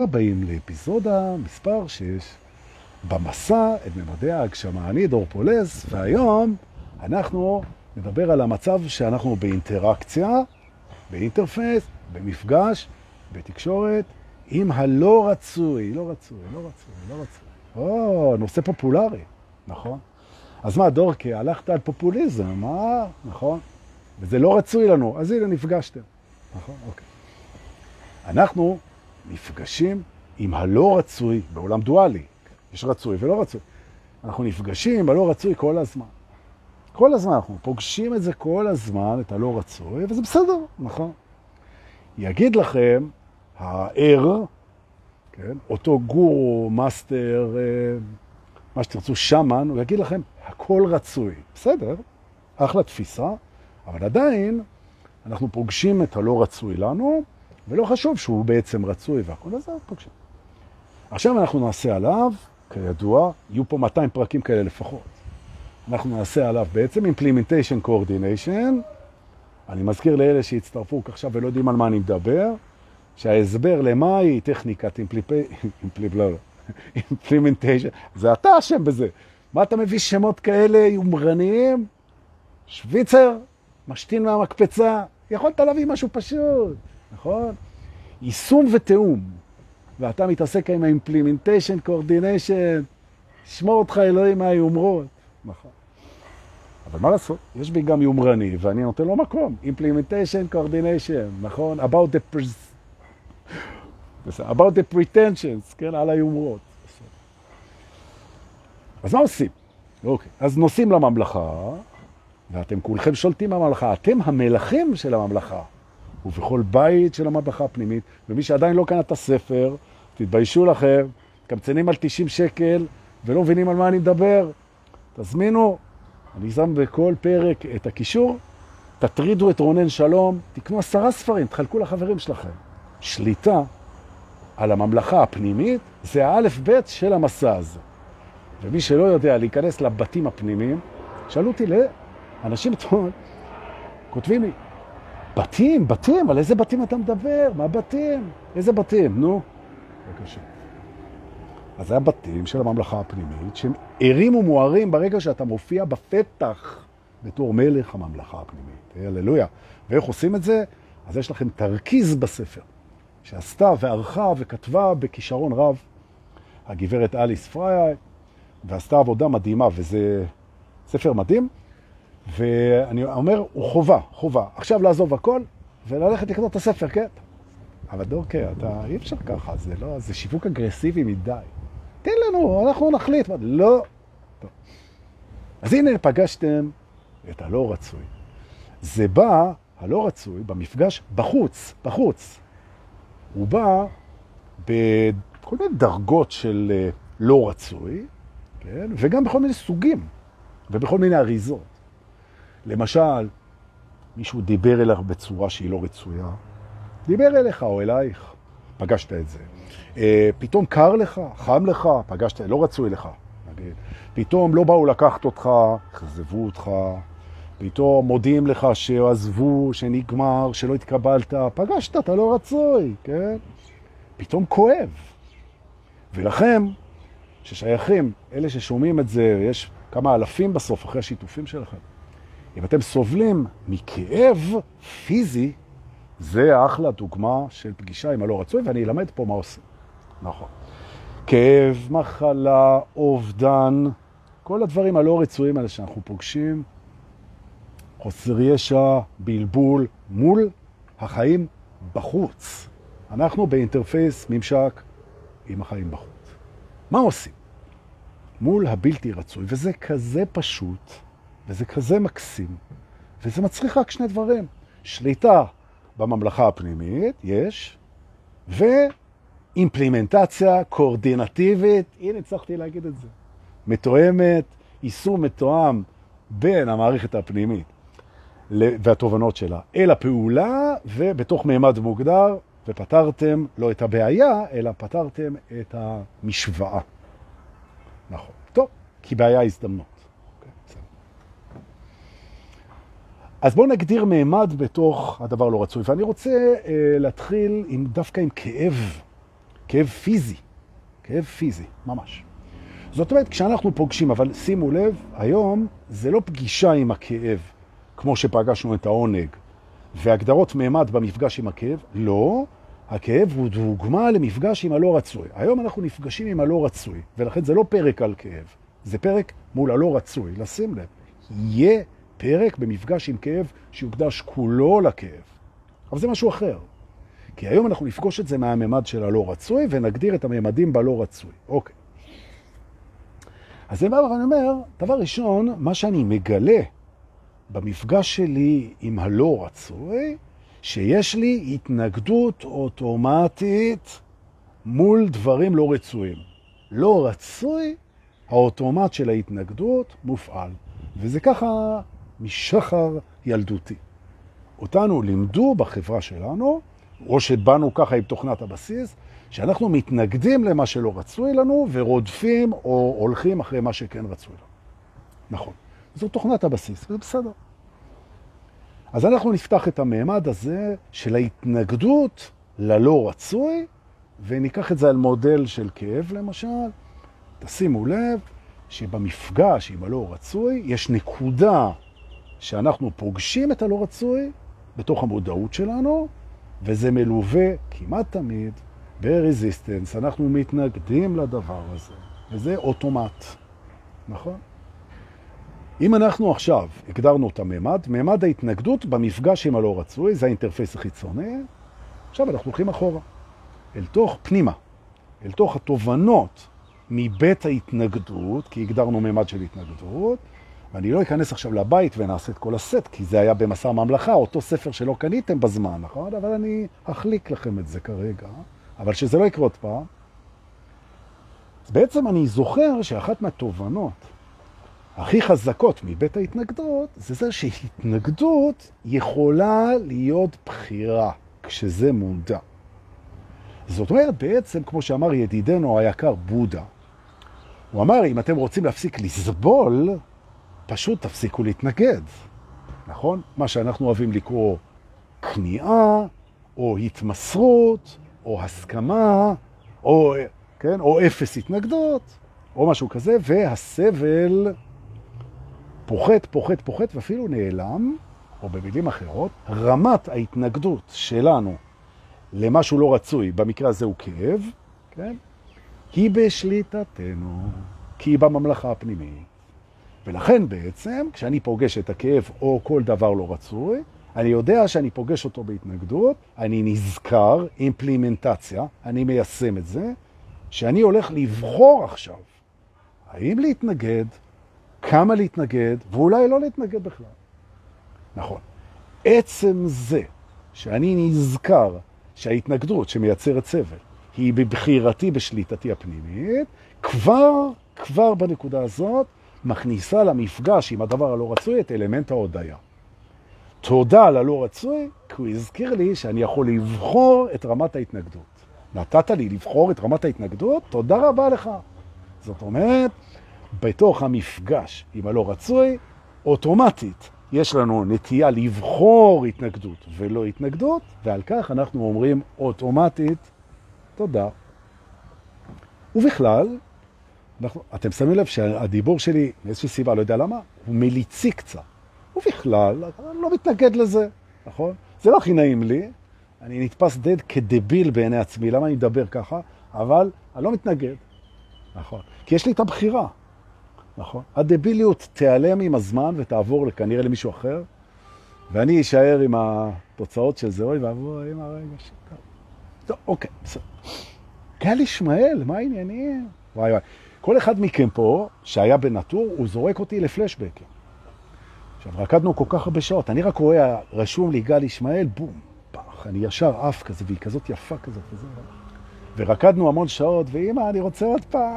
הבאים לאפיזודה מספר 6 במסע אל ממדי ההגשמה. אני דור פולס, והיום אנחנו נדבר על המצב שאנחנו באינטראקציה, ב interface, במפגש, בתקשורת, עם הלא רצוי, לא רצוי, לא רצוי, לא רצוי. או, נושא פופולרי, נכון? אז מה, דורקי, הלכת על פופוליזם, מה? נכון? וזה לא רצוי לנו, אז הנה, נפגשתם. נכון? אוקיי. אנחנו נפגשים עם הלא רצוי בעולם דואלי. יש רצוי ולא רצוי. אנחנו נפגשים עם הלא רצוי כל הזמן. כל הזמן, אנחנו פוגשים את זה כל הזמן, את הלא רצוי, וזה בסדר, נכון? יגיד לכם הער, כן, אותו גורו, מאסטר, מה שתרצו, שמאן, הוא יגיד לכם, הכל רצוי. בסדר, אחלה תפיסה, אבל עדיין אנחנו פוגשים את הלא רצוי לנו, ולא חשוב שהוא בעצם רצוי והכל הזה, פוגשים. עכשיו אנחנו נעשה עליו, כידוע, יהיו פה 200 פרקים כאלה לפחות. אנחנו נעשה עליו בעצם implementation coordination. אני מזכיר לאלה שהצטרפו עכשיו ולא יודעים על מה אני מדבר, שההסבר למה היא טכניקת implementation, זה אתה אשם בזה. מה אתה מביא שמות כאלה יומרניים? שוויצר, משתין מהמקפצה, יכולת להביא משהו פשוט. נכון? יישום ותאום. ואתה מתעסק עם ה-implementation, coordination, שמור אותך אלוהים מהיומרות. נכון. אבל מה לעשות? יש בי גם יומרני, ואני נותן לו מקום. implementation, coordination, נכון? about the, pre... about the pretensions, כן? על היומרות. אז מה עושים? אוקיי. אז נוסעים לממלכה, ואתם כולכם שולטים בממלכה. אתם המלכים של הממלכה. ובכל בית של הממלכה הפנימית, ומי שעדיין לא קנה את הספר, תתביישו לכם, קמצנים על 90 שקל ולא מבינים על מה אני מדבר, תזמינו, אני שם בכל פרק את הקישור, תטרידו את רונן שלום, תקנו עשרה ספרים, תחלקו לחברים שלכם. שליטה על הממלכה הפנימית זה האלף בית של המסע הזה. ומי שלא יודע להיכנס לבתים הפנימיים, שאלו אותי, אנשים אתמול כותבים לי, בתים, בתים, על איזה בתים אתה מדבר? מה בתים? איזה בתים? נו, בבקשה. אז זה הבתים של הממלכה הפנימית, שהם ערים ומוארים ברגע שאתה מופיע בפתח בתור מלך הממלכה הפנימית. הללויה. ואיך עושים את זה? אז יש לכם תרכיז בספר, שעשתה וערכה וכתבה בכישרון רב הגברת אליס פריי, ועשתה עבודה מדהימה, וזה ספר מדהים. ואני אומר, הוא חובה, חובה. עכשיו לעזוב הכל וללכת לקנות את הספר, כן? אבל דורקה, אתה, אי אפשר ככה, זה לא, זה שיווק אגרסיבי מדי. תן לנו, אנחנו נחליט. לא. טוב. אז הנה פגשתם את הלא רצוי. זה בא, הלא רצוי, במפגש בחוץ, בחוץ. הוא בא בכל מיני דרגות של אה, לא רצוי, כן? וגם בכל מיני סוגים ובכל מיני אריזות. למשל, מישהו דיבר אליך בצורה שהיא לא רצויה, דיבר אליך או אלייך, פגשת את זה. אה, פתאום קר לך, חם לך, פגשת, לא רצוי לך, נגיד. פתאום לא באו לקחת אותך, חזבו אותך, פתאום מודיעים לך שעזבו, שנגמר, שלא התקבלת, פגשת, אתה לא רצוי, כן? פתאום כואב. ולכם, ששייכים, אלה ששומעים את זה, יש כמה אלפים בסוף אחרי השיתופים שלכם, אם אתם סובלים מכאב פיזי, זה אחלה דוגמה של פגישה עם הלא רצוי, ואני אלמד פה מה עושים. נכון. כאב, מחלה, אובדן, כל הדברים הלא רצויים האלה שאנחנו פוגשים, חוסר ישע, בלבול, מול החיים בחוץ. אנחנו באינטרפייס ממשק עם החיים בחוץ. מה עושים? מול הבלתי רצוי, וזה כזה פשוט. וזה כזה מקסים, וזה מצריך רק שני דברים. שליטה בממלכה הפנימית, יש, ואימפלימנטציה קורדינטיבית, הנה הצלחתי להגיד את זה, מתואמת, יישום מתואם בין המערכת הפנימית והתובנות שלה אל הפעולה, ובתוך מימד מוגדר, ופתרתם לא את הבעיה, אלא פתרתם את המשוואה. נכון. טוב, כי בעיה הזדמנות. אז בואו נגדיר מימד בתוך הדבר לא רצוי, ואני רוצה אה, להתחיל עם, דווקא עם כאב כאב פיזי, כאב פיזי, ממש. זאת אומרת, כשאנחנו פוגשים, אבל שימו לב, היום זה לא פגישה עם הכאב, כמו שפגשנו את העונג, והגדרות מימד במפגש עם הכאב, לא, הכאב הוא דוגמה למפגש עם הלא רצוי. היום אנחנו נפגשים עם הלא רצוי, ולכן זה לא פרק על כאב, זה פרק מול הלא רצוי. לשים לב, יהיה פרק במפגש עם כאב שיוקדש כולו לכאב. אבל זה משהו אחר. כי היום אנחנו נפגוש את זה מהממד של הלא רצוי, ונגדיר את הממדים בלא רצוי. אוקיי. אז זה מה אני אומר, דבר ראשון, מה שאני מגלה במפגש שלי עם הלא רצוי, שיש לי התנגדות אוטומטית מול דברים לא רצויים. לא רצוי, האוטומט של ההתנגדות מופעל. וזה ככה משחר ילדותי. אותנו לימדו בחברה שלנו, או שבאנו ככה עם תוכנת הבסיס, שאנחנו מתנגדים למה שלא רצוי לנו ורודפים או הולכים אחרי מה שכן רצוי לנו. נכון. זו תוכנת הבסיס, זה בסדר. אז אנחנו נפתח את המעמד הזה של ההתנגדות ללא רצוי, וניקח את זה על מודל של כאב למשל. תשימו לב שבמפגש עם הלא רצוי יש נקודה שאנחנו פוגשים את הלא רצוי בתוך המודעות שלנו, וזה מלווה כמעט תמיד ב resistance. אנחנו מתנגדים לדבר הזה, וזה אוטומט, נכון? אם אנחנו עכשיו הגדרנו את הממד, ממד ההתנגדות במפגש עם הלא רצוי, זה ה interface החיצוני, עכשיו אנחנו הולכים אחורה, אל תוך פנימה, אל תוך התובנות מבית ההתנגדות, כי הגדרנו ממד של התנגדות, ואני לא אכנס עכשיו לבית ונעשה את כל הסט, כי זה היה במסע ממלכה, אותו ספר שלא קניתם בזמן, נכון? אבל אני אחליק לכם את זה כרגע, אבל שזה לא יקרה עוד פעם. אז בעצם אני זוכר שאחת מהתובנות הכי חזקות מבית ההתנגדות, זה זה שהתנגדות יכולה להיות בחירה, כשזה מודע. זאת אומרת, בעצם, כמו שאמר ידידנו היקר בודה, הוא אמר, אם אתם רוצים להפסיק לסבול, פשוט תפסיקו להתנגד, נכון? מה שאנחנו אוהבים לקרוא כניעה, או התמסרות, או הסכמה, או, כן, או אפס התנגדות, או משהו כזה, והסבל פוחת, פוחת, פוחת, ואפילו נעלם, או במילים אחרות, רמת ההתנגדות שלנו למשהו לא רצוי, במקרה הזה הוא כאב, כן? היא בשליטתנו, כי היא בממלכה הפנימית. ולכן בעצם, כשאני פוגש את הכאב או כל דבר לא רצוי, אני יודע שאני פוגש אותו בהתנגדות, אני נזכר, אימפלימנטציה, אני מיישם את זה, שאני הולך לבחור עכשיו האם להתנגד, כמה להתנגד, ואולי לא להתנגד בכלל. נכון. עצם זה שאני נזכר שההתנגדות שמייצרת סבל היא בבחירתי, בשליטתי הפנימית, כבר, כבר בנקודה הזאת מכניסה למפגש עם הדבר הלא רצוי את אלמנט ההודעה. תודה על הלא רצוי, כי הוא הזכיר לי שאני יכול לבחור את רמת ההתנגדות. נתת לי לבחור את רמת ההתנגדות? תודה רבה לך. זאת אומרת, בתוך המפגש עם הלא רצוי, אוטומטית יש לנו נטייה לבחור התנגדות ולא התנגדות, ועל כך אנחנו אומרים אוטומטית תודה. ובכלל, אנחנו, אתם שמים לב שהדיבור שלי, מאיזושהי סיבה, לא יודע למה, הוא מליצי קצת. ובכלל, אני לא מתנגד לזה, נכון? זה לא הכי נעים לי, אני נתפס די כדביל בעיני עצמי, למה אני מדבר ככה? אבל אני לא מתנגד, נכון? כי יש לי את הבחירה. נכון. הדביליות תיעלם עם הזמן ותעבור כנראה למישהו אחר, ואני אשאר עם התוצאות של זה, אוי ואבוי, עם הרגע שטוב. טוב, אוקיי, בסדר. גל ישמעאל, מה העניינים? וואי וואי. כל אחד מכם פה, שהיה בנטור, הוא זורק אותי לפלשבקים. עכשיו, רקדנו כל כך הרבה שעות, אני רק רואה, רשום לי גל ישמעאל, בום, פח, אני ישר אף כזה, והיא כזאת יפה כזאת, וזה... ורקדנו המון שעות, ואמא, אני רוצה עוד פעם,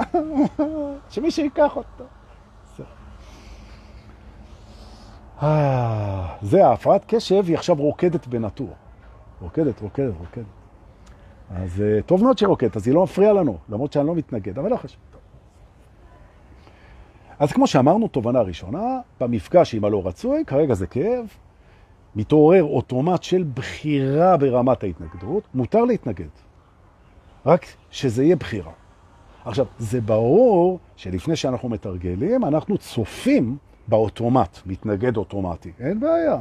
שמישהו ייקח אותו. אה, זה, ההפרעת קשב היא עכשיו רוקדת בנטור. רוקדת, רוקדת, רוקדת. אז אה, טוב מאוד שרוקדת, אז היא לא מפריעה לנו, למרות שאני לא מתנגד, אבל לא חשוב. אז כמו שאמרנו, תובנה ראשונה, במפגש עם הלא רצוי, כרגע זה כאב, מתעורר אוטומט של בחירה ברמת ההתנגדות, מותר להתנגד. רק שזה יהיה בחירה. עכשיו, זה ברור שלפני שאנחנו מתרגלים, אנחנו צופים באוטומט, מתנגד אוטומטי. אין בעיה.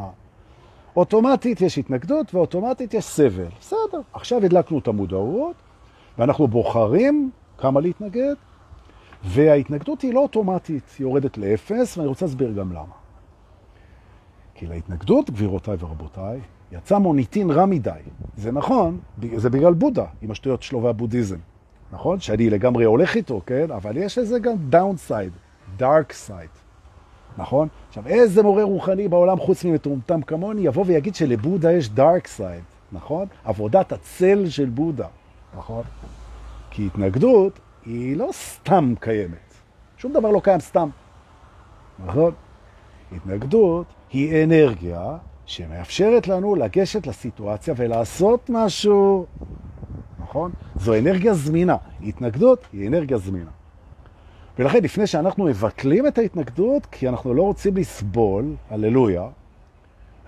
אוטומטית יש התנגדות ואוטומטית יש סבל. בסדר. עכשיו הדלקנו את המודעות, ואנחנו בוחרים כמה להתנגד, וההתנגדות היא לא אוטומטית, היא יורדת לאפס, ואני רוצה להסביר גם למה. כי להתנגדות, גבירותיי ורבותיי, יצא מוניטין רע מדי. זה נכון, זה בגלל בודה, עם השטויות שלו והבודהיזם. נכון? שאני לגמרי הולך איתו, כן? אבל יש לזה גם downside, dark side. נכון? עכשיו, איזה מורה רוחני בעולם חוץ ממטומטם כמוני יבוא ויגיד שלבודה יש dark side, נכון? עבודת הצל של בודה, נכון? כי התנגדות היא לא סתם קיימת. שום דבר לא קיים סתם, נכון? התנגדות היא אנרגיה שמאפשרת לנו לגשת לסיטואציה ולעשות משהו, נכון? זו אנרגיה זמינה. התנגדות היא אנרגיה זמינה. ולכן, לפני שאנחנו מבטלים את ההתנגדות, כי אנחנו לא רוצים לסבול, הללויה,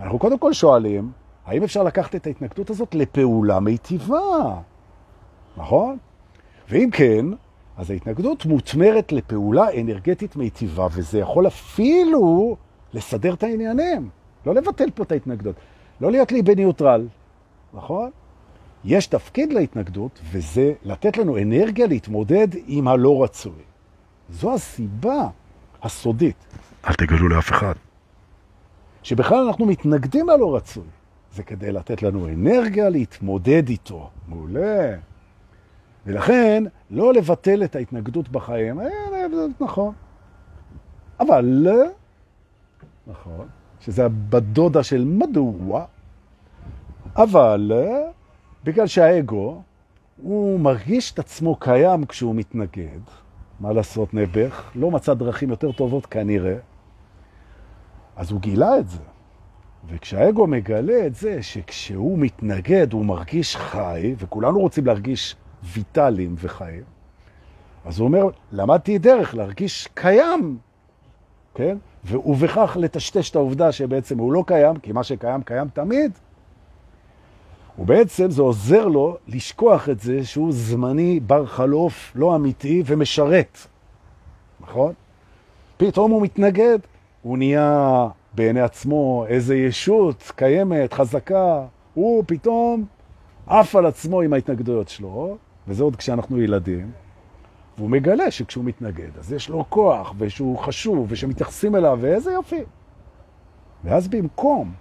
אנחנו קודם כל שואלים, האם אפשר לקחת את ההתנגדות הזאת לפעולה מיטיבה? נכון? ואם כן, אז ההתנגדות מותמרת לפעולה אנרגטית מיטיבה, וזה יכול אפילו לסדר את העניינים. לא לבטל פה את ההתנגדות. לא להיות לי בניוטרל, נכון? יש תפקיד להתנגדות, וזה לתת לנו אנרגיה להתמודד עם הלא רצוי. זו הסיבה הסודית. אל תגלו לאף אחד. שבכלל אנחנו מתנגדים ללא רצוי. זה כדי לתת לנו אנרגיה להתמודד איתו. מעולה. ולכן, לא לבטל את ההתנגדות בחיים, אה, זה נכון. אבל, נכון, שזה בדודה של מדוע, אבל בגלל שהאגו, הוא מרגיש את עצמו קיים כשהוא מתנגד, מה לעשות נעבך, לא מצא דרכים יותר טובות כנראה, אז הוא גילה את זה. וכשהאגו מגלה את זה שכשהוא מתנגד הוא מרגיש חי, וכולנו רוצים להרגיש ויטליים וחיים, אז הוא אומר, למדתי דרך להרגיש קיים, כן? ובכך לטשטש את העובדה שבעצם הוא לא קיים, כי מה שקיים קיים תמיד, ובעצם זה עוזר לו לשכוח את זה שהוא זמני, בר חלוף, לא אמיתי ומשרת. נכון? פתאום הוא מתנגד, הוא נהיה בעיני עצמו איזה ישות קיימת, חזקה, הוא פתאום עף על עצמו עם ההתנגדויות שלו, וזה עוד כשאנחנו ילדים, והוא מגלה שכשהוא מתנגד, אז יש לו כוח, ושהוא חשוב, ושמתייחסים אליו, ואיזה יופי. ואז במקום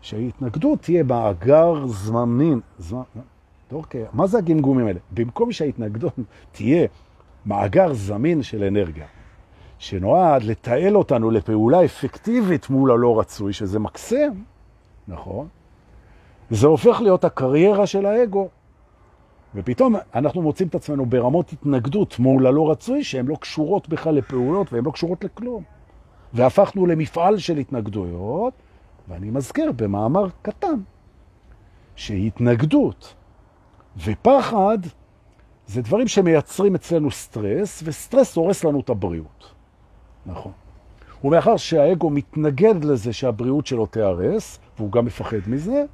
שההתנגדות תהיה מאגר זמנין, זמן, אוקיי, מה זה הגמגומים האלה? במקום שההתנגדות תהיה מאגר זמין של אנרגיה, שנועד לתעל אותנו לפעולה אפקטיבית מול הלא רצוי, שזה מקסם, נכון? זה הופך להיות הקריירה של האגו. ופתאום אנחנו מוצאים את עצמנו ברמות התנגדות מול הלא רצוי, שהן לא קשורות בכלל לפעולות והן לא קשורות לכלום. והפכנו למפעל של התנגדויות, ואני מזכיר במאמר קטן, שהתנגדות ופחד זה דברים שמייצרים אצלנו סטרס, וסטרס הורס לנו את הבריאות. נכון. ומאחר שהאגו מתנגד לזה שהבריאות שלו תיארס, והוא גם מפחד מזה,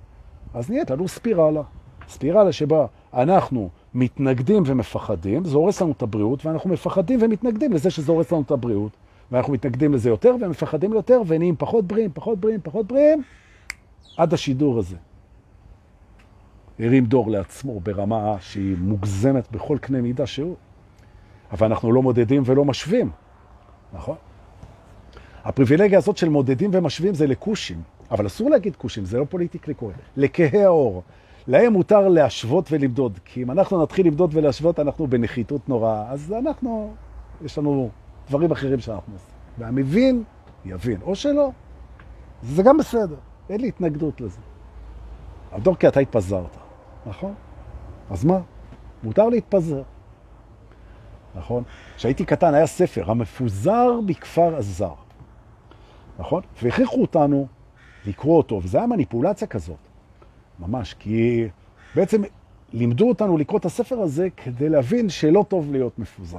אז נהיית לנו ספירלה. ספירלה שבה אנחנו מתנגדים ומפחדים, זה הורס לנו את הבריאות, ואנחנו מפחדים ומתנגדים לזה שזה הורס לנו את הבריאות. ואנחנו מתנגדים לזה יותר ומפחדים יותר ונהיים פחות בריאים, פחות בריאים, פחות בריאים, עד השידור הזה. הרים דור לעצמו ברמה שהיא מוגזמת בכל קנה מידה שהוא. אבל אנחנו לא מודדים ולא משווים, נכון? הפריבילגיה הזאת של מודדים ומשווים זה לקושים, אבל אסור להגיד קושים, זה לא פוליטיקלי קורקט. לקהי האור. להם מותר להשוות ולמדוד, כי אם אנחנו נתחיל למדוד ולהשוות, אנחנו בנחיתות נוראה. אז אנחנו, יש לנו דברים אחרים שאנחנו עושים. והמבין יבין, או שלא. זה גם בסדר, אין לי התנגדות לזה. אבל דורקי, אתה התפזרת, נכון? אז מה? מותר להתפזר. נכון? כשהייתי קטן היה ספר, המפוזר בכפר עזר. נכון? והכריחו אותנו לקרוא אותו, וזה היה מניפולציה כזאת. ממש, כי בעצם לימדו אותנו לקרוא את הספר הזה כדי להבין שלא טוב להיות מפוזר.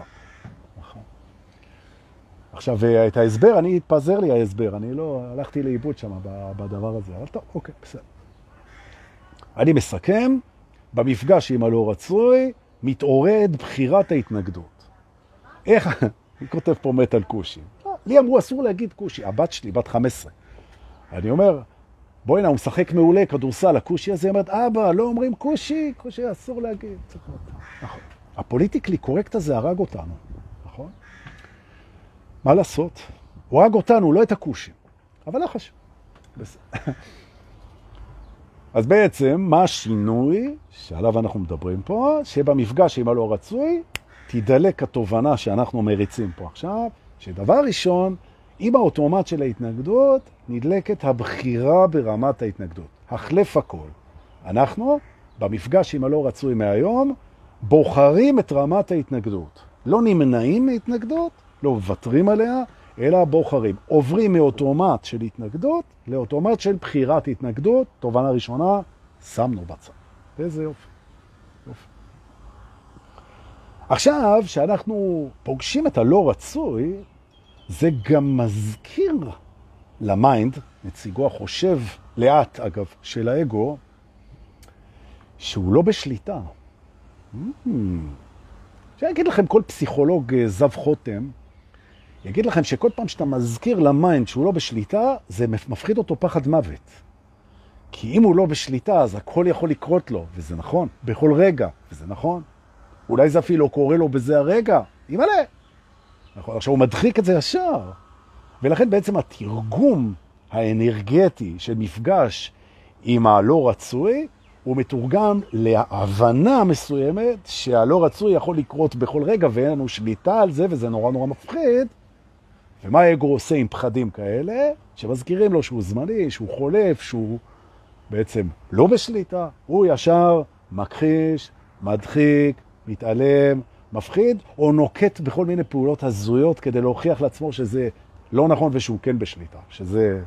עכשיו, אה, את ההסבר, אני התפזר לי ההסבר, אני לא הלכתי לאיבוד שם בדבר הזה, אבל טוב, אוקיי, בסדר. אני מסכם, במפגש עם הלא רצוי, מתעוררת בחירת ההתנגדות. איך, אני כותב פה מת על כושי. לי אמרו, אסור להגיד כושי. הבת שלי, בת 15. אני אומר, בואי הנה, הוא משחק מעולה, כדורסל, הכושי הזה, אומרת, אבא, לא אומרים כושי, כושי אסור להגיד. נכון. הפוליטיקלי קורקט הזה הרג אותנו, נכון? מה לעשות? הוא הרג אותנו, לא את הכושים, אבל לא חשוב. אז בעצם, מה השינוי שעליו אנחנו מדברים פה? שבמפגש עם הלא רצוי, תדלק התובנה שאנחנו מריצים פה עכשיו, שדבר ראשון, עם האוטומט של ההתנגדות, נדלקת הבחירה ברמת ההתנגדות. החלף הכל. אנחנו, במפגש עם הלא רצוי מהיום, בוחרים את רמת ההתנגדות. לא נמנעים מהתנגדות, לא מוותרים עליה, אלא בוחרים. עוברים מאוטומט של התנגדות לאוטומט של בחירת התנגדות. תובנה ראשונה, שמנו בצד. איזה יופי. יופי. עכשיו, כשאנחנו פוגשים את הלא רצוי, זה גם מזכיר ל mind, נציגו החושב, לאט אגב, של האגו, שהוא לא בשליטה. ממ. שיגיד לכם כל פסיכולוג אה, זב חוטם, יגיד לכם שכל פעם שאתה מזכיר ל mind שהוא לא בשליטה, זה מפחיד אותו פחד מוות. כי אם הוא לא בשליטה, אז הכל יכול לקרות לו, וזה נכון, בכל רגע, וזה נכון. אולי זה אפילו קורה לו בזה הרגע, ימלא. נכון, עכשיו הוא מדחיק את זה ישר. ולכן בעצם התרגום האנרגטי של מפגש עם הלא רצוי, הוא מתורגם להבנה מסוימת שהלא רצוי יכול לקרות בכל רגע ואין לנו שליטה על זה וזה נורא נורא מפחיד. ומה האגו עושה עם פחדים כאלה? שמזכירים לו שהוא זמני, שהוא חולף, שהוא בעצם לא בשליטה, הוא ישר מכחיש, מדחיק, מתעלם, מפחיד, או נוקט בכל מיני פעולות הזויות כדי להוכיח לעצמו שזה לא נכון ושהוא כן בשליטה, שזה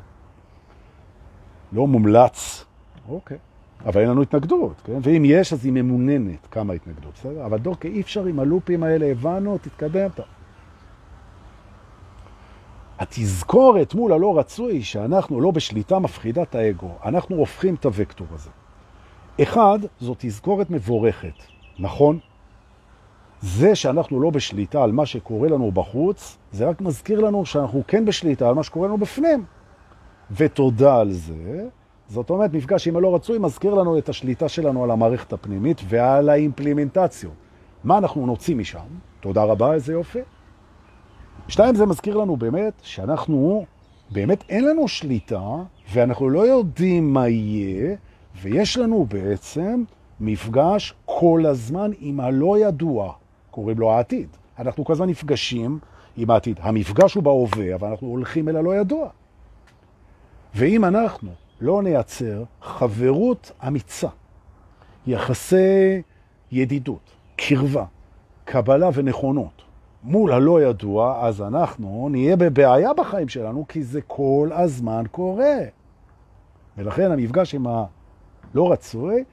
לא מומלץ. אוקיי. אבל אין לנו התנגדות, כן? ואם יש, אז היא ממוננת כמה התנגדות, בסדר? אבל דוקא, אי אפשר עם הלופים האלה, הבנו, תתקדם. טוב. התזכורת מול הלא רצוי שאנחנו לא בשליטה מפחידת האגו, אנחנו הופכים את הוקטור הזה. אחד, זו תזכורת מבורכת, נכון? זה שאנחנו לא בשליטה על מה שקורה לנו בחוץ, זה רק מזכיר לנו שאנחנו כן בשליטה על מה שקורה לנו בפנים. ותודה על זה. זאת אומרת, מפגש עם הלא רצוי מזכיר לנו את השליטה שלנו על המערכת הפנימית ועל האימפלימנטציות. מה אנחנו נוציא משם? תודה רבה, איזה יופי. שתיים, זה מזכיר לנו באמת שאנחנו, באמת אין לנו שליטה, ואנחנו לא יודעים מה יהיה, ויש לנו בעצם מפגש כל הזמן עם הלא ידוע, קוראים לו העתיד. אנחנו כל הזמן נפגשים עם העתיד. המפגש הוא בהווה, אבל אנחנו הולכים אל הלא ידוע. ואם אנחנו לא נייצר חברות אמיצה, יחסי ידידות, קרבה, קבלה ונכונות, מול הלא ידוע, אז אנחנו נהיה בבעיה בחיים שלנו, כי זה כל הזמן קורה. ולכן המפגש עם הלא רצוי,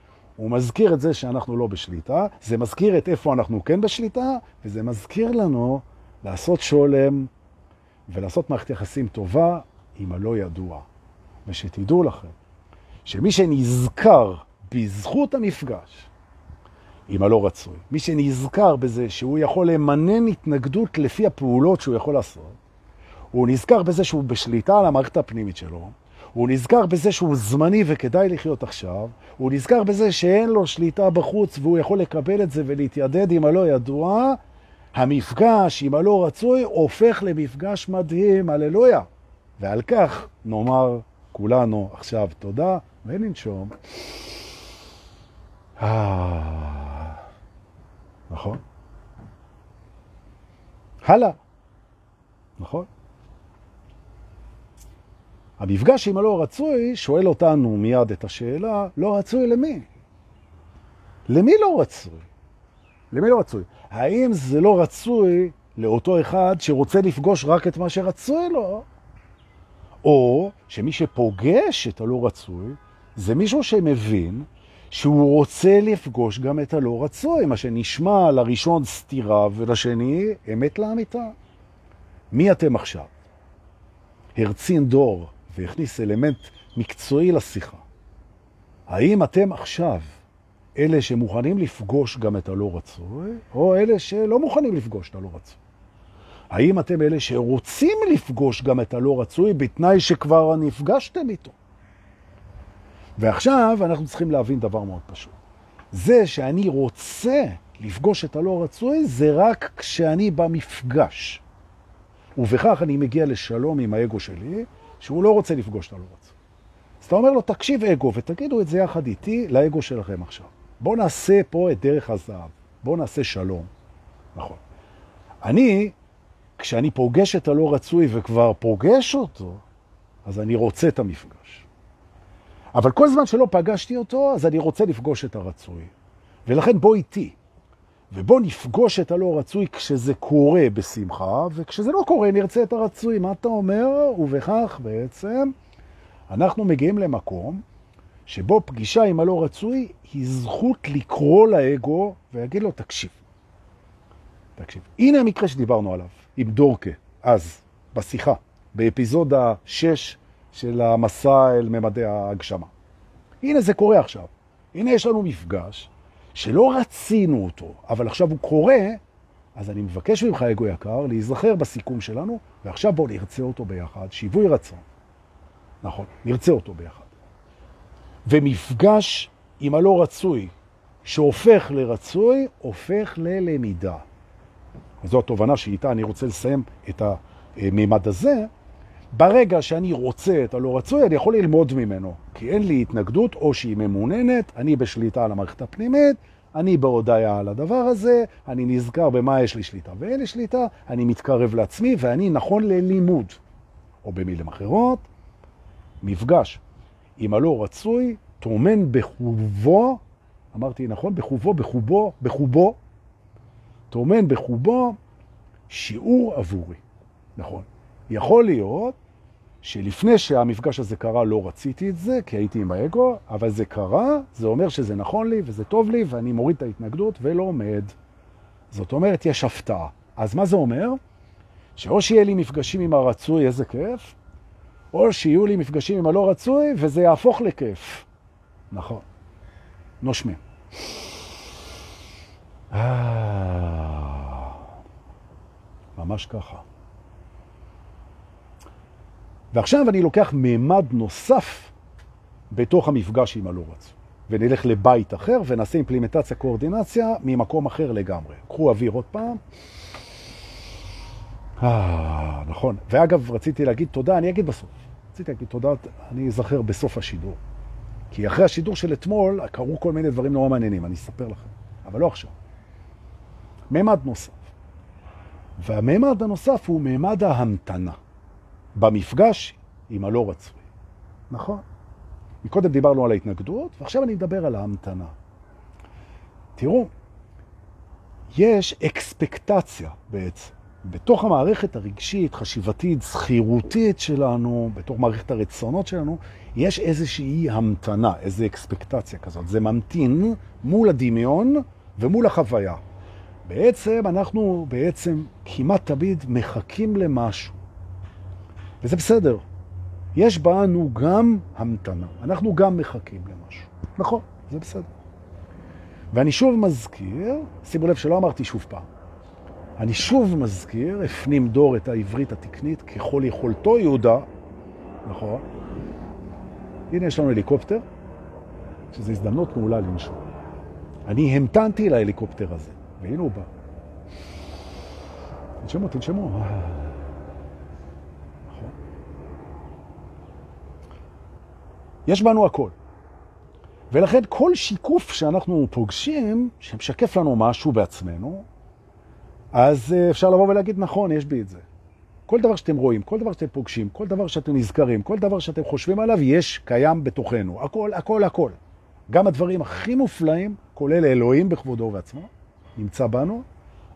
הוא מזכיר את זה שאנחנו לא בשליטה, זה מזכיר את איפה אנחנו כן בשליטה, וזה מזכיר לנו לעשות שולם ולעשות מערכת יחסים טובה עם הלא ידוע. ושתדעו לכם, שמי שנזכר בזכות המפגש עם הלא רצוי, מי שנזכר בזה שהוא יכול למנן התנגדות לפי הפעולות שהוא יכול לעשות, הוא נזכר בזה שהוא בשליטה על המערכת הפנימית שלו, הוא נזכר בזה שהוא זמני וכדאי לחיות עכשיו, הוא נזכר בזה שאין לו שליטה בחוץ והוא יכול לקבל את זה ולהתיידד עם הלא ידוע, המפגש עם הלא רצוי הופך למפגש מדהים, הללויה. ועל כך נאמר כולנו עכשיו תודה וננשום. אה, נכון? הלאה. נכון? המפגש עם הלא רצוי שואל אותנו מיד את השאלה, לא רצוי למי? למי לא רצוי? למי לא רצוי? האם זה לא רצוי לאותו אחד שרוצה לפגוש רק את מה שרצוי לו? או שמי שפוגש את הלא רצוי זה מישהו שמבין שהוא רוצה לפגוש גם את הלא רצוי, מה שנשמע לראשון סתירה ולשני אמת לאמיתה. מי אתם עכשיו? הרצין דור והכניס אלמנט מקצועי לשיחה. האם אתם עכשיו אלה שמוכנים לפגוש גם את הלא רצוי, או אלה שלא מוכנים לפגוש את הלא רצוי? האם אתם אלה שרוצים לפגוש גם את הלא רצוי בתנאי שכבר נפגשתם איתו? ועכשיו אנחנו צריכים להבין דבר מאוד פשוט. זה שאני רוצה לפגוש את הלא רצוי זה רק כשאני במפגש. ובכך אני מגיע לשלום עם האגו שלי, שהוא לא רוצה לפגוש את הלא. אז אתה אומר לו, תקשיב אגו, ותגידו את זה יחד איתי לאגו שלכם עכשיו. בואו נעשה פה את דרך הזהב. בואו נעשה שלום. נכון. אני, כשאני פוגש את הלא רצוי וכבר פוגש אותו, אז אני רוצה את המפגש. אבל כל זמן שלא פגשתי אותו, אז אני רוצה לפגוש את הרצוי. ולכן בוא איתי, ובוא נפגוש את הלא רצוי כשזה קורה בשמחה, וכשזה לא קורה נרצה את הרצוי. מה אתה אומר? ובכך בעצם אנחנו מגיעים למקום שבו פגישה עם הלא רצוי היא זכות לקרוא לאגו ולהגיד לו, תקשיב, תקשיב. הנה המקרה שדיברנו עליו, עם דורקה, אז, בשיחה, באפיזודה 6 של המסע אל ממדי ההגשמה. הנה זה קורה עכשיו. הנה יש לנו מפגש שלא רצינו אותו, אבל עכשיו הוא קורה, אז אני מבקש ממך, אגו יקר, להיזכר בסיכום שלנו, ועכשיו בוא נרצה אותו ביחד, שיווי רצון. נכון, נרצה אותו ביחד. ומפגש עם הלא רצוי, שהופך לרצוי, הופך ללמידה. זו התובנה שאיתה אני רוצה לסיים את המימד הזה. ברגע שאני רוצה את הלא רצוי, אני יכול ללמוד ממנו, כי אין לי התנגדות, או שהיא ממוננת, אני בשליטה על המערכת הפנימית, אני בהודעה על הדבר הזה, אני נזכר במה יש לי שליטה ואין לי שליטה, אני מתקרב לעצמי ואני נכון ללימוד. או במילים אחרות, מפגש עם הלא רצוי, תומן בחובו, אמרתי נכון? בחובו, בחובו, בחובו, תומן בחובו שיעור עבורי. נכון. יכול להיות שלפני שהמפגש הזה קרה לא רציתי את זה, כי הייתי עם האגו, אבל זה קרה, זה אומר שזה נכון לי וזה טוב לי, ואני מוריד את ההתנגדות ולא עומד. זאת אומרת, יש הפתעה. אז מה זה אומר? שאו שיהיה לי מפגשים עם הרצוי, איזה כיף, או שיהיו לי מפגשים עם הלא רצוי, וזה יהפוך לכיף. נכון. נושמים. אה, ממש ככה. ועכשיו אני לוקח מימד נוסף בתוך המפגש עם הלא רצוי. ונלך לבית אחר ונעשה אימפלימנטציה, קואורדינציה ממקום אחר לגמרי. קחו אוויר עוד פעם. אה, נכון. ואגב, רציתי להגיד תודה, אני אגיד בסוף. רציתי להגיד תודה, אני אזכר בסוף השידור. כי אחרי השידור של אתמול קרו כל מיני דברים נורא מעניינים, אני אספר לכם, אבל לא עכשיו. מימד נוסף. והמימד הנוסף הוא מימד ההמתנה. במפגש עם הלא רצוי. נכון. מקודם דיברנו על ההתנגדות, ועכשיו אני מדבר על ההמתנה. תראו, יש אקספקטציה בעצם. בתוך המערכת הרגשית, חשיבתית, זכירותית שלנו, בתוך מערכת הרצונות שלנו, יש איזושהי המתנה, איזו אקספקטציה כזאת. זה ממתין מול הדמיון ומול החוויה. בעצם אנחנו בעצם כמעט תמיד מחכים למשהו. וזה בסדר. יש בנו גם המתנה, אנחנו גם מחכים למשהו. נכון, זה בסדר. ואני שוב מזכיר, שימו לב שלא אמרתי שוב פעם, אני שוב מזכיר, הפנים דור את העברית התקנית ככל יכולתו יהודה, נכון? הנה יש לנו הליקופטר, שזו הזדמנות מעולה לנשום. אני המתנתי להליקופטר הזה, והנה הוא בא. תנשמו, תנשמו. יש בנו הכל. ולכן כל שיקוף שאנחנו פוגשים, שמשקף לנו משהו בעצמנו, אז אה, אפשר לבוא ולהגיד, נכון, יש בי את זה. כל דבר שאתם רואים, כל דבר שאתם פוגשים, כל דבר שאתם נזכרים, כל דבר שאתם חושבים עליו, יש, קיים בתוכנו. הכל, הכל, הכל. גם הדברים הכי מופלאים, כולל אלוהים בכבודו ובעצמו, נמצא בנו,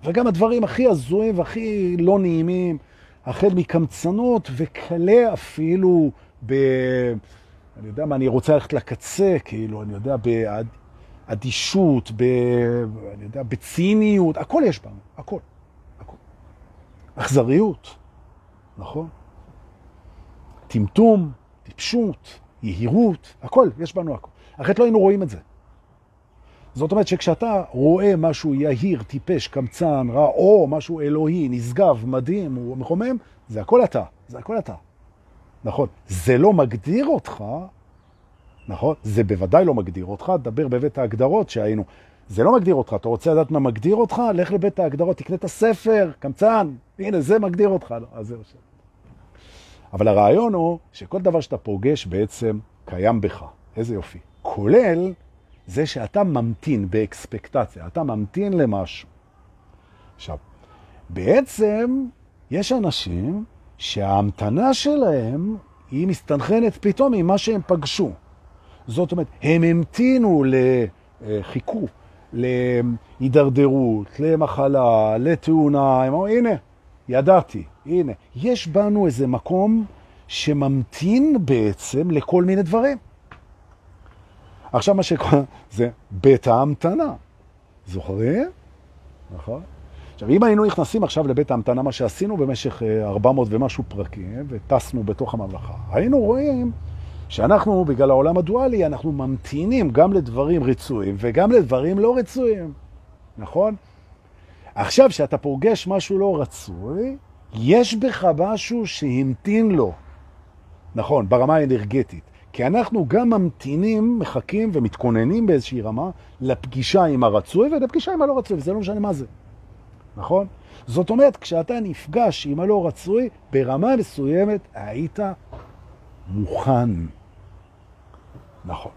וגם הדברים הכי הזויים והכי לא נעימים, החל מקמצנות וכלה אפילו ב... אני יודע מה, אני רוצה ללכת לקצה, כאילו, אני יודע, באדישות, ב... אני יודע, בציניות, הכל יש בנו, הכל, הכל. אכזריות, נכון? טמטום, טיפשות, יהירות, הכל, יש בנו הכל. אחרת לא היינו רואים את זה. זאת אומרת שכשאתה רואה משהו יהיר, טיפש, קמצן, רע, או משהו אלוהי, נשגב, מדהים, מחומם, זה הכל אתה, זה הכל אתה. נכון? זה לא מגדיר אותך, נכון? זה בוודאי לא מגדיר אותך, דבר בבית ההגדרות שהיינו. זה לא מגדיר אותך, אתה רוצה לדעת מה מגדיר אותך? לך לבית ההגדרות, תקנה את הספר, קמצן, הנה, זה מגדיר אותך. לא, אז זהו שם. אבל הרעיון הוא שכל דבר שאתה פוגש בעצם קיים בך. איזה יופי. כולל זה שאתה ממתין באקספקטציה, אתה ממתין למשהו. עכשיו, בעצם יש אנשים שההמתנה שלהם היא מסתנכנת פתאום ממה שהם פגשו. זאת אומרת, הם המתינו לחיכו, להידרדרות, למחלה, לתאונה, הם אמרו, הנה, ידעתי, הנה. יש בנו איזה מקום שממתין בעצם לכל מיני דברים. עכשיו מה שקורה זה בית ההמתנה. זוכרים? נכון? עכשיו, אם היינו נכנסים עכשיו לבית ההמתנה, מה שעשינו במשך 400 אה, ומשהו פרקים, וטסנו בתוך הממלכה, היינו רואים שאנחנו, בגלל העולם הדואלי, אנחנו ממתינים גם לדברים רצויים וגם לדברים לא רצויים, נכון? עכשיו, כשאתה פוגש משהו לא רצוי, יש בך משהו שהמתין לו, נכון, ברמה האנרגטית. כי אנחנו גם ממתינים, מחכים ומתכוננים באיזושהי רמה לפגישה עם הרצוי ולפגישה עם הלא רצוי, וזה לא משנה מה זה. נכון? זאת אומרת, כשאתה נפגש עם הלא רצוי, ברמה מסוימת היית מוכן. נכון.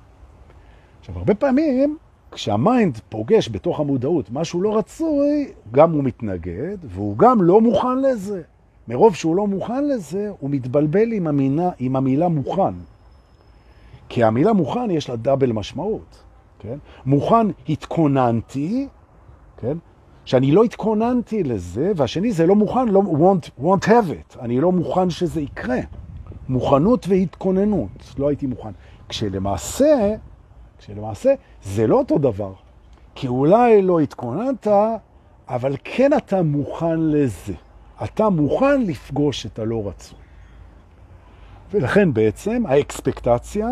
עכשיו, הרבה פעמים, כשהמיינד פוגש בתוך המודעות משהו לא רצוי, גם הוא מתנגד, והוא גם לא מוכן לזה. מרוב שהוא לא מוכן לזה, הוא מתבלבל עם המילה, עם המילה מוכן. כי המילה מוכן יש לה דאבל משמעות, כן? מוכן התכוננתי, כן? שאני לא התכוננתי לזה, והשני זה לא מוכן, לא want, want have it, אני לא מוכן שזה יקרה. מוכנות והתכוננות, לא הייתי מוכן. כשלמעשה, כשלמעשה זה לא אותו דבר. כי אולי לא התכוננת, אבל כן אתה מוכן לזה. אתה מוכן לפגוש את הלא רצוי. ולכן בעצם האקספקטציה,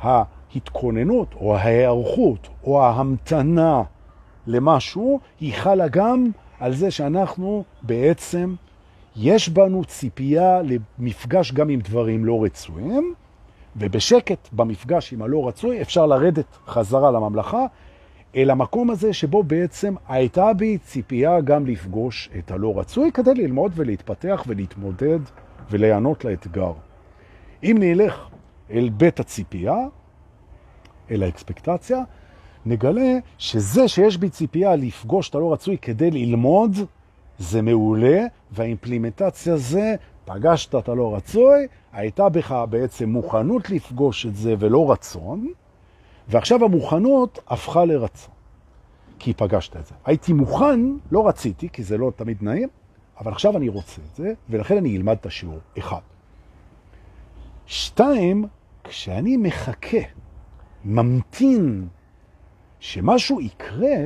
ההתכוננות או ההיערכות או ההמתנה למשהו, היא חלה גם על זה שאנחנו בעצם, יש בנו ציפייה למפגש גם עם דברים לא רצויים, ובשקט במפגש עם הלא רצוי אפשר לרדת חזרה לממלכה, אל המקום הזה שבו בעצם הייתה בי ציפייה גם לפגוש את הלא רצוי כדי ללמוד ולהתפתח ולהתמודד וליהנות לאתגר. אם נלך אל בית הציפייה, אל האקספקטציה, נגלה שזה שיש בי ציפייה לפגוש את הלא רצוי כדי ללמוד, זה מעולה, והאימפלימנטציה זה, פגשת את הלא רצוי, הייתה בך בעצם מוכנות לפגוש את זה ולא רצון, ועכשיו המוכנות הפכה לרצון, כי פגשת את זה. הייתי מוכן, לא רציתי, כי זה לא תמיד נעים, אבל עכשיו אני רוצה את זה, ולכן אני אלמד את השיעור. אחד. שתיים, כשאני מחכה, ממתין שמשהו יקרה,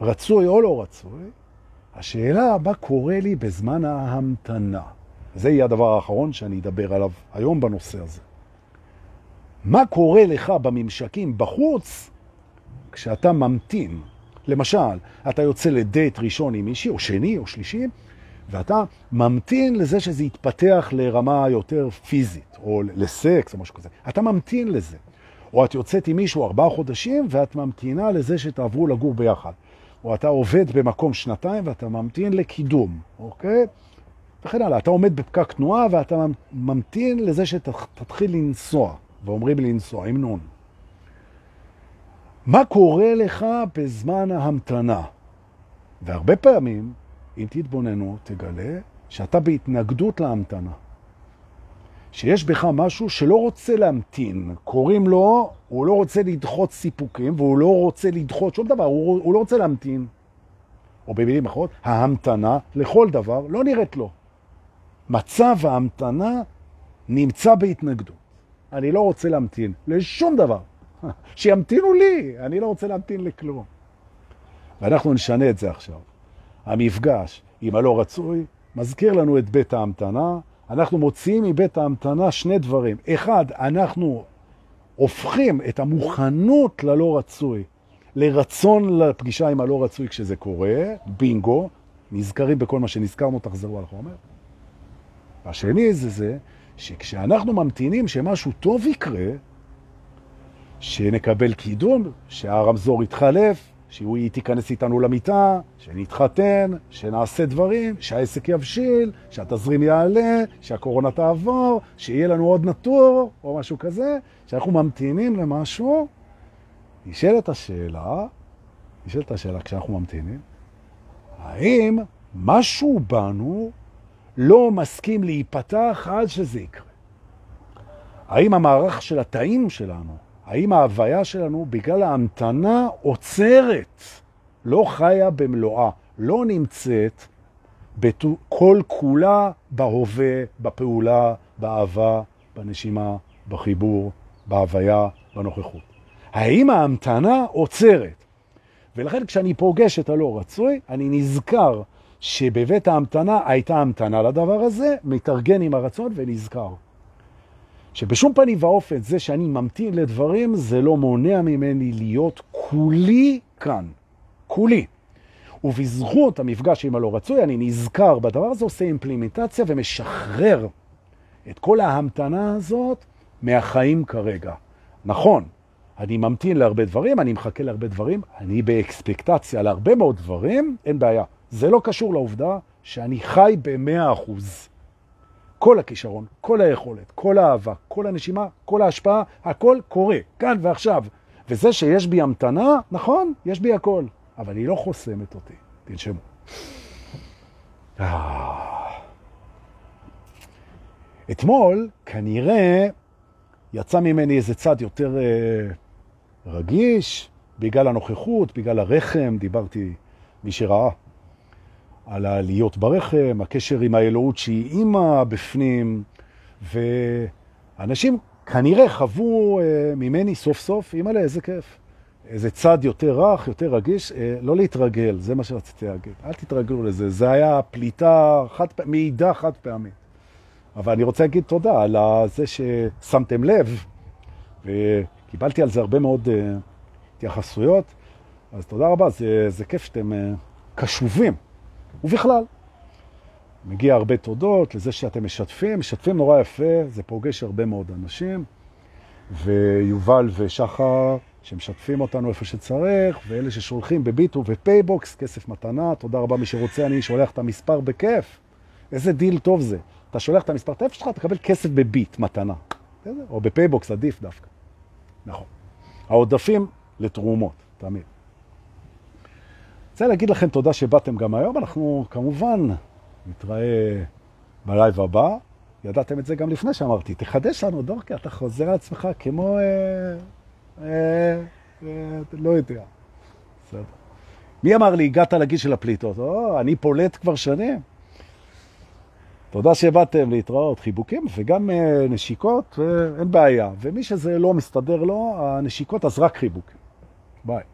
רצוי או לא רצוי, השאלה מה קורה לי בזמן ההמתנה. זה יהיה הדבר האחרון שאני אדבר עליו היום בנושא הזה. מה קורה לך בממשקים בחוץ כשאתה ממתין? למשל, אתה יוצא לדייט ראשון עם מישהי, או שני, או שלישי, ואתה ממתין לזה שזה יתפתח לרמה יותר פיזית, או לסקס, או משהו כזה. אתה ממתין לזה. או את יוצאת עם מישהו ארבעה חודשים, ואת ממתינה לזה שתעברו לגור ביחד. או אתה עובד במקום שנתיים, ואתה ממתין לקידום, אוקיי? וכן הלאה. אתה עומד בפקק תנועה, ואתה ממתין לזה שתתחיל לנסוע. ואומרים לנסוע עם נון. מה קורה לך בזמן ההמתנה? והרבה פעמים, אם תתבוננו, תגלה שאתה בהתנגדות להמתנה. שיש בך משהו שלא רוצה להמתין. קוראים לו, הוא לא רוצה לדחות סיפוקים, והוא לא רוצה לדחות שום דבר, הוא, הוא לא רוצה להמתין. או במילים אחרות, ההמתנה לכל דבר לא נראית לו. מצב ההמתנה נמצא בהתנגדות. אני לא רוצה להמתין לשום דבר. שימתינו לי, אני לא רוצה להמתין לכלום. ואנחנו נשנה את זה עכשיו. המפגש עם הלא רצוי מזכיר לנו את בית ההמתנה. אנחנו מוציאים מבית ההמתנה שני דברים. אחד, אנחנו הופכים את המוכנות ללא רצוי לרצון לפגישה עם הלא רצוי כשזה קורה, בינגו, נזכרים בכל מה שנזכרנו, תחזרו על החומר. השני זה זה שכשאנחנו ממתינים שמשהו טוב יקרה, שנקבל קידום, שהרמזור יתחלף, שהיא תיכנס איתנו למיטה, שנתחתן, שנעשה דברים, שהעסק יבשיל, שהתזרים יעלה, שהקורונה תעבור, שיהיה לנו עוד נטור או משהו כזה, שאנחנו ממתינים למשהו, נשאלת השאלה, נשאלת השאלה כשאנחנו ממתינים, האם משהו בנו לא מסכים להיפתח עד שזה יקרה? האם המערך של התאים שלנו האם ההוויה שלנו בגלל ההמתנה עוצרת, לא חיה במלואה, לא נמצאת כל כולה בהווה, בפעולה, באהבה, בנשימה, בחיבור, בהוויה, בנוכחות. האם ההמתנה עוצרת? ולכן כשאני פוגש את הלא רצוי, אני נזכר שבבית ההמתנה הייתה המתנה לדבר הזה, מתארגן עם הרצון ונזכר. שבשום פנים ואופן זה שאני ממתין לדברים, זה לא מונע ממני להיות כולי כאן. כולי. ובזכות המפגש עם הלא רצוי, אני נזכר בדבר הזה, עושה אימפלימנטציה ומשחרר את כל ההמתנה הזאת מהחיים כרגע. נכון, אני ממתין להרבה דברים, אני מחכה להרבה דברים, אני באקספקטציה להרבה מאוד דברים, אין בעיה. זה לא קשור לעובדה שאני חי במאה אחוז. כל הכישרון, כל היכולת, כל האהבה, כל הנשימה, כל ההשפעה, הכל קורה, כאן ועכשיו. וזה שיש בי המתנה, נכון, יש בי הכל, אבל היא לא חוסמת אותי. תנשמו. אה. אתמול, כנראה, יצא ממני איזה צד יותר אה, רגיש, בגלל הנוכחות, בגלל הרחם, דיברתי, מי שראה, על העליות ברחם, הקשר עם האלוהות שהיא אימא בפנים, ואנשים כנראה חוו uh, ממני סוף סוף, אימא איזה כיף. איזה צד יותר רך, יותר רגיש, uh, לא להתרגל, זה מה שרציתי להגיד. אל תתרגלו לזה, זה היה פליטה, חד, מעידה חד פעמית. אבל אני רוצה להגיד תודה על זה ששמתם לב, וקיבלתי על זה הרבה מאוד uh, התייחסויות, אז תודה רבה, זה, זה כיף שאתם uh, קשובים. ובכלל. מגיע הרבה תודות לזה שאתם משתפים, משתפים נורא יפה, זה פוגש הרבה מאוד אנשים, ויובל ושחר שמשתפים אותנו איפה שצריך, ואלה ששולחים בביט ובפייבוקס, כסף מתנה, תודה רבה מי שרוצה, אני שולח את המספר בכיף. איזה דיל טוב זה. אתה שולח את המספר טף שלך, תקבל כסף בביט, מתנה. או בפייבוקס, עדיף דווקא. נכון. העודפים לתרומות, תמיד. רוצה להגיד לכם תודה שבאתם גם היום. אנחנו כמובן נתראה בלייב הבא. ידעתם את זה גם לפני שאמרתי. תחדש לנו, דורקי, אתה חוזר על עצמך כמו... אה, אה, אה, לא יודע. בסדר. מי אמר לי, הגעת לגיל של הפליטות? או, אני פולט כבר שנים. תודה שבאתם להתראות, חיבוקים וגם אה, נשיקות, אה, אין בעיה. ומי שזה לא מסתדר לו, הנשיקות, אז רק חיבוקים. ביי.